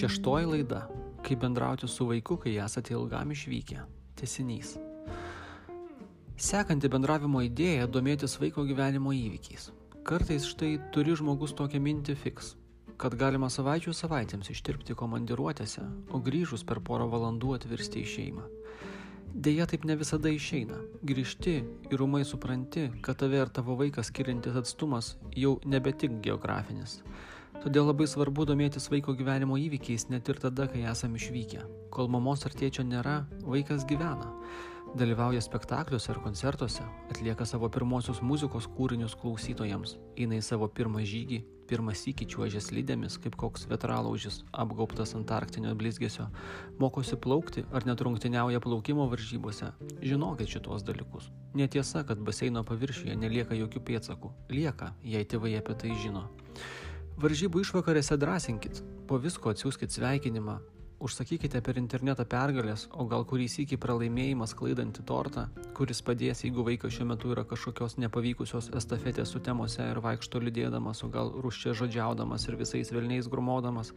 Šeštoji laida - kaip bendrauti su vaiku, kai esate ilgam išvykę. Tesinys. Sekanti bendravimo idėja - domėtis vaiko gyvenimo įvykiais. Kartais štai turi žmogus tokią mintį fiks, kad galima savaičių savaitėms ištirpti komandiruotėse, o grįžus per porą valandų atvirsti į šeimą. Deja, taip ne visada išeina. Grįžti ir umai supranti, kad tave ir tavo vaikas skiriantis atstumas jau nebe tik geografinis. Todėl labai svarbu domėtis vaiko gyvenimo įvykiais net ir tada, kai esame išvykę. Kol mamos ar tėčio nėra, vaikas gyvena. Dalyvauja spektakliuose ar koncertuose, atlieka savo pirmosius muzikos kūrinius klausytojams, eina į savo pirmą žygį, pirmą sykį čiuožė slidėmis, kaip koks vetralaužis, apgaubtas antarktinio blizgesio, mokosi plaukti ar net rungtiniauja plaukimo varžybose. Žinokit šitos dalykus. Netiesa, kad baseino paviršiuje nelieka jokių pėdsakų. Lieka, jei tėvai apie tai žino. Varžybų išvakarėse drąsinkit, po visko atsiųskit sveikinimą, Užsakykite per internetą pergalės, o gal kurį sykį pralaimėjimas klaidantį tortą, kuris padės, jeigu vaikas šiuo metu yra kažkokios nepavykusios estafetės sutemose ir vaikšto liūdėdamas, o gal ruščia žodžiaudamas ir visais velniais grumodamas.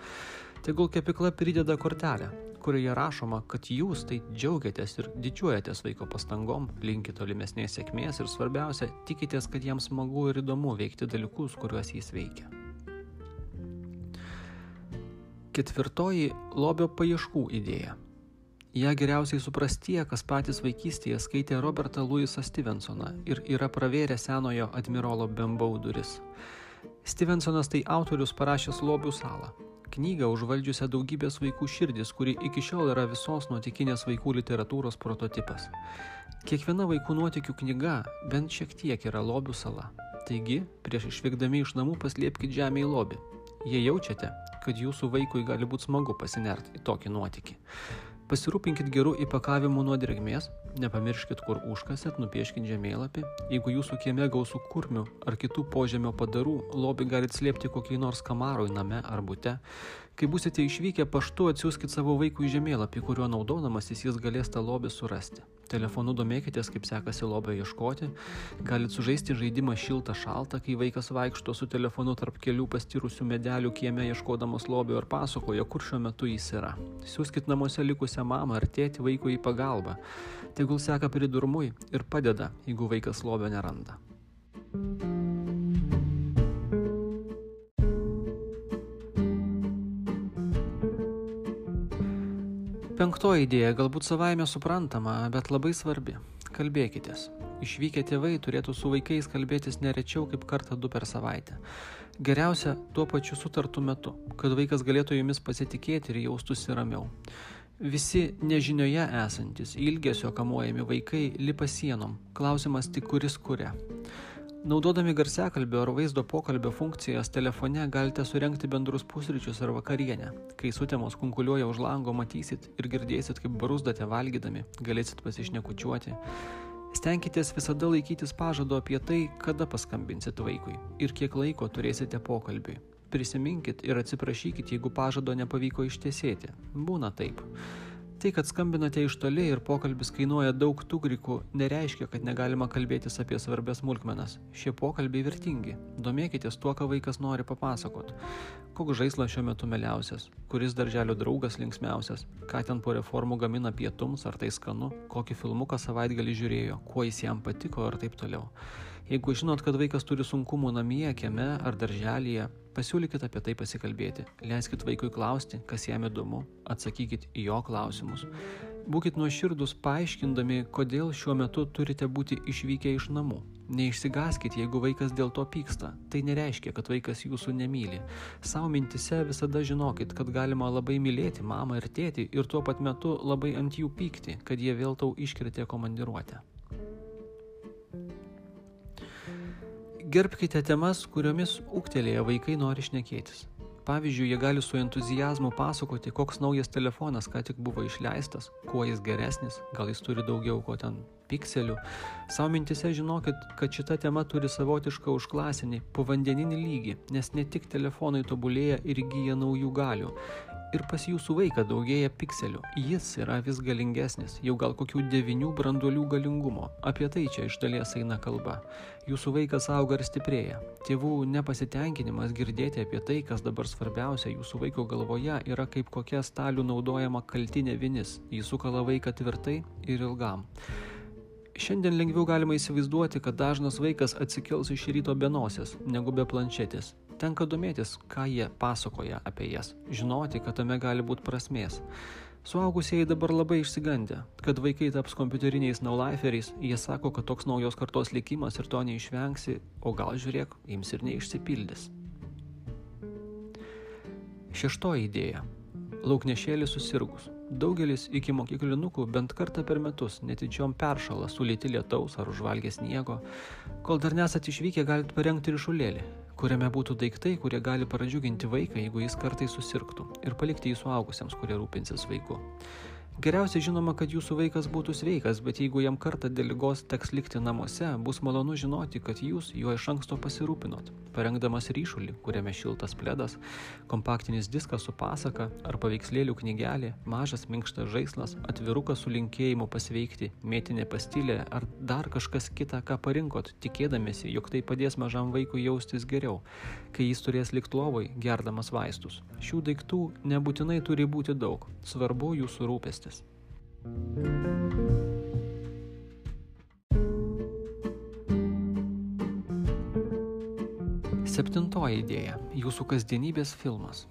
Tegul kepikla prideda kortelę, kurioje rašoma, kad jūs tai džiaugiatės ir didžiuojatės vaiko pastangom, linkite tolimesnės sėkmės ir svarbiausia, tikitės, kad jiems smagu ir įdomu veikti dalykus, kuriuos jis veikia. Ketvirtoji - lobio paieškų idėja. Ja geriausiai supras tie, kas patys vaikystėje skaitė Robertą Louisą Stevensoną ir yra pravėrę senojo admirolo Bembau duris. Stevensonas tai autorius parašęs Lobių salą. Knygą užvaldžiusią daugybės vaikų širdis, kuri iki šiol yra visos nuotikinės vaikų literatūros prototipas. Kiekviena vaikų nuotikių knyga bent šiek tiek yra Lobių sala. Taigi, prieš išvykdami iš namų paslėpkite žemę į lobį. Jei jaučiate, kad jūsų vaikui gali būti smagu pasinerti į tokį nuotykį. Pasirūpinkit gerų įpakavimų nuo drėgmės, nepamirškit, kur užkasit, nupieškit žemėlapį. Jeigu jūsų kieme gausų kurmių ar kitų požemio padarų, lobį galite slėpti kokiai nors kamaroj name ar bute. Kai busite išvykę paštu, atsiųskit savo vaikui žemėlapį, kuriuo naudodamasis jis galės tą lobį surasti. Telefonu domėkitės, kaip sekasi lobio ieškoti. Galit sužaisti žaidimą šiltą šaltą, kai vaikas vaikšto su telefonu tarp kelių pastirusių medelių kieme ieškodamas lobio ir pasakoja, kur šiuo metu jis yra. Siūskit namuose likusią mamą ar tėti vaikui į pagalbą. Tegul seka pridurmui ir padeda, jeigu vaikas lobio neranda. Penktoji idėja galbūt savaime suprantama, bet labai svarbi. Kalbėkitės. Išvykę tėvai turėtų su vaikais kalbėtis nerečiau kaip kartą du per savaitę. Geriausia tuo pačiu sutartu metu, kad vaikas galėtų jumis pasitikėti ir jaustųsi ramiau. Visi nežinioje esantis, ilgesio kamuojami vaikai lipa sienom. Klausimas tik kuris kuria. Naudodami garsiakalbio ar vaizdo pokalbio funkcijas telefone galite surenkti bendrus pusryčius ar vakarienę. Kai sutemos kunkuliuoja už lango, matysit ir girdėsit, kaip barusdate valgydami, galėsit pasišnekučiuoti. Stenkitės visada laikytis pažado apie tai, kada paskambinsit vaikui ir kiek laiko turėsite pokalbiui. Prisiminkit ir atsiprašykit, jeigu pažado nepavyko ištiesėti. Būna taip. Tai, kad skambinate iš toli ir pokalbis kainuoja daug tugrikų, nereiškia, kad negalima kalbėtis apie svarbės smulkmenas. Šie pokalbiai vertingi. Domėkitės tuo, ką vaikas nori papasakot. Koks žaislas šiuo metu meliausias, kuris darželio draugas linksmiausias, ką ten po reformų gamina pietums, ar tai skanu, kokį filmuką savaitgalį žiūrėjo, kuo jis jam patiko ir taip toliau. Jeigu žinot, kad vaikas turi sunkumų namie, kieme ar darželėje, pasiūlykit apie tai pasikalbėti. Leiskit vaikui klausti, kas jam įdomu, atsakykit į jo klausimus. Būkit nuoširdus paaiškindami, kodėl šiuo metu turite būti išvykę iš namų. Neišsigaskit, jeigu vaikas dėl to pyksta. Tai nereiškia, kad vaikas jūsų nemyli. Savo mintise visada žinokit, kad galima labai mylėti mamą ir tėtį ir tuo pat metu labai ant jų pykti, kad jie vėl tau iškritė komandiruotę. Gerbkite temas, kuriomis ūktelėję vaikai nori šnekėtis. Pavyzdžiui, jie gali su entuzijazmu pasakoti, koks naujas telefonas ką tik buvo išleistas, kuo jis geresnis, gal jis turi daugiau ko ten pikselių. Savo mintise žinokit, kad šita tema turi savotišką užklasinį, povandeninį lygį, nes ne tik telefonai tobulėja ir įgyja naujų galių. Ir pas jūsų vaiką daugėja pikselių. Jis yra vis galingesnis, jau gal kokių devinių branduolių galingumo. Apie tai čia iš dalies eina kalba. Jūsų vaikas auga ir stiprėja. Tėvų nepasitenkinimas girdėti apie tai, kas dabar svarbiausia jūsų vaiko galvoje, yra kaip kokia stalių naudojama kaltinė vinis. Jis sukala vaiką tvirtai ir ilgam. Šiandien lengviau galima įsivaizduoti, kad dažnas vaikas atsikels iš ryto be nosies, negu be planšetės. Tenka domėtis, ką jie pasakoja apie jas, žinoti, kad tame gali būti prasmės. Suaugusieji dabar labai išsigandę, kad vaikai taps kompiuteriniais nauliferiais, jie sako, kad toks naujos kartos likimas ir to neišvengsi, o gal žiūrėk, jums ir neišsipildys. Šeštoji idėja. Lauknešėlis susirgus. Daugelis iki mokyklinukų bent kartą per metus netyčiom peršalą sulėti lietaus ar užvalgę sniego. Kol dar nesat išvykę, galite parengti ryšulėlį, kuriame būtų daiktai, kurie gali pradžiuginti vaiką, jeigu jis kartai susirgtų, ir palikti jį suaugusiems, kurie rūpinsis vaiku. Geriausia žinoma, kad jūsų vaikas būtų sveikas, bet jeigu jam kartą dėl lygos teks likti namuose, bus malonu žinoti, kad jūs juo iš anksto pasirūpinot, parengdamas ryšulį, kuriame šiltas pledas, kompaktinis diskas su pasaka ar paveikslėlių knygelė, mažas minkštas žaislas, atvirukas su linkėjimu pasveikti, mėtinė pastilė ar dar kažkas kita, ką parinkot, tikėdamėsi, jog tai padės mažam vaikui jaustis geriau, kai jis turės likti lovoj, gerdamas vaistus. Šių daiktų nebūtinai turi būti daug, svarbu jūsų rūpestis rūpestis. Septintoji idėja - jūsų kasdienybės filmas.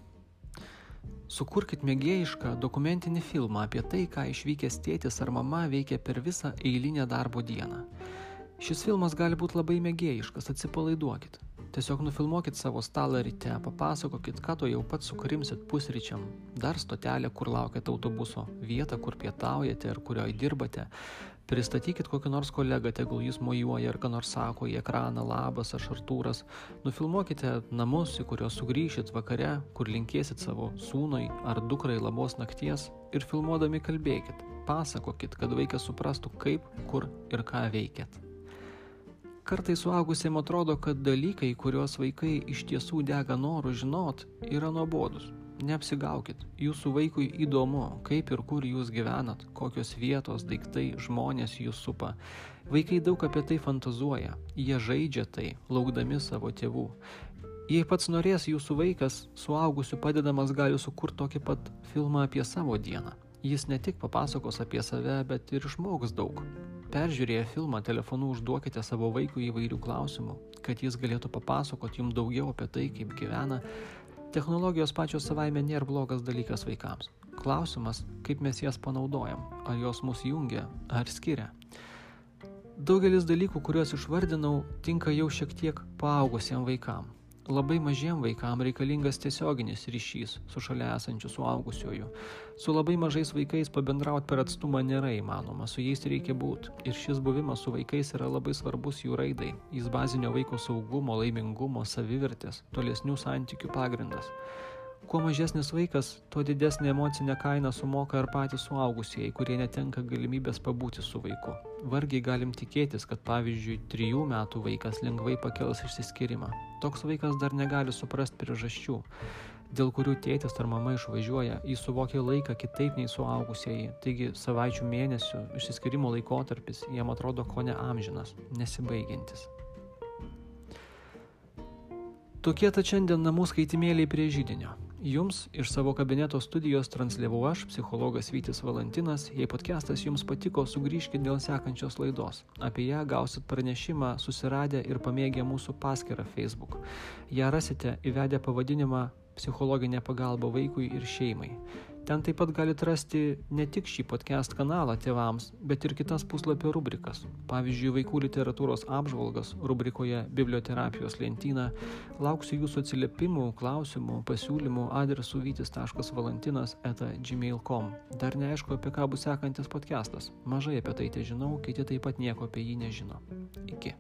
Sukurkit mėgėjišką dokumentinį filmą apie tai, ką išvykęs tėtis ar mama veikia per visą eilinę darbo dieną. Šis filmas gali būti labai mėgėjiškas, atsipalaiduokit. Tiesiog nufilmuokit savo stalą ryte, papasakokit, ką to jau pats sukrimsit pusryčiam, dar stotelę, kur laukiat autobuso, vietą, kur pietaujate ir kurioje dirbate. Pristatykit kokį nors kolegą, tegul jis mojuoja ir ką nors sako į ekraną, labas, aš Artūras. Nufilmuokite namus, į kuriuos sugrįšit vakare, kur linkėsit savo sūnui ar dukrai labos nakties ir filmuodami kalbėkit. Pasakokit, kad vaikas suprastų, kaip, kur ir ką veikiat. Kartai suaugusiems atrodo, kad dalykai, kuriuos vaikai iš tiesų dega noru žinot, yra nuobodus. Neapsigaukit, jūsų vaikui įdomu, kaip ir kur jūs gyvenat, kokios vietos, daiktai, žmonės jūs supa. Vaikai daug apie tai fantazuoja, jie žaidžia tai, laukdami savo tėvų. Jei pats norės, jūsų vaikas, suaugusiu padedamas, gali sukurti tokį pat filmą apie savo dieną. Jis ne tik papasakos apie save, bet ir išmoks daug. Peržiūrėję filmą telefonu užduokite savo vaikui įvairių klausimų, kad jis galėtų papasakoti jums daugiau apie tai, kaip gyvena. Technologijos pačios savaime nėra blogas dalykas vaikams. Klausimas, kaip mes jas panaudojam, ar jos mus jungia, ar skiria. Daugelis dalykų, kuriuos išvardinau, tinka jau šiek tiek paaugusiems vaikams. Labai mažiem vaikam reikalingas tiesioginis ryšys su šalia esančiu suaugusiuoju. Su labai mažais vaikais pabendrauti per atstumą nėra įmanoma, su jais reikia būti. Ir šis buvimas su vaikais yra labai svarbus jų raidai. Jis bazinio vaiko saugumo, laimingumo, savivertės, tolesnių santykių pagrindas. Kuo mažesnis vaikas, tuo didesnė emocinė kaina sumoka ir patys suaugusieji, kurie netenka galimybės pabūti su vaiku. Vargiai galim tikėtis, kad pavyzdžiui, trijų metų vaikas lengvai pakels išsiskyrimą. Toks vaikas dar negali suprasti priežasčių, dėl kurių tėtis ar mama išvažiuoja, jis suvokia laiką kitaip nei suaugusieji, taigi savaičių mėnesių išsiskirimo laikotarpis jam atrodo ko ne amžinas, nesibaigiantis. Tokie ta šiandien namų skaitimėliai prie žydinio. Jums iš savo kabineto studijos transliavau aš, psichologas Vytis Valantinas. Jei podcastas jums patiko, sugrįžkite dėl sekančios laidos. Apie ją gausit pranešimą susiradę ir pamėgę mūsų paskirtą Facebook. ją rasite įvedę pavadinimą Psichologinė pagalba vaikui ir šeimai. Ten taip pat galite rasti ne tik šį podcast kanalą tėvams, bet ir kitas puslapio rubrikas. Pavyzdžiui, vaikų literatūros apžvalgas rubrikoje Biblioterapijos lentyna. Lauksiu jūsų atsiliepimų, klausimų, pasiūlymų adresu vytis.valantinas etagmail.com. Dar neaišku, apie ką bus sekantis podcastas. Mažai apie tai te žinau, kiti taip pat nieko apie jį nežino. Iki.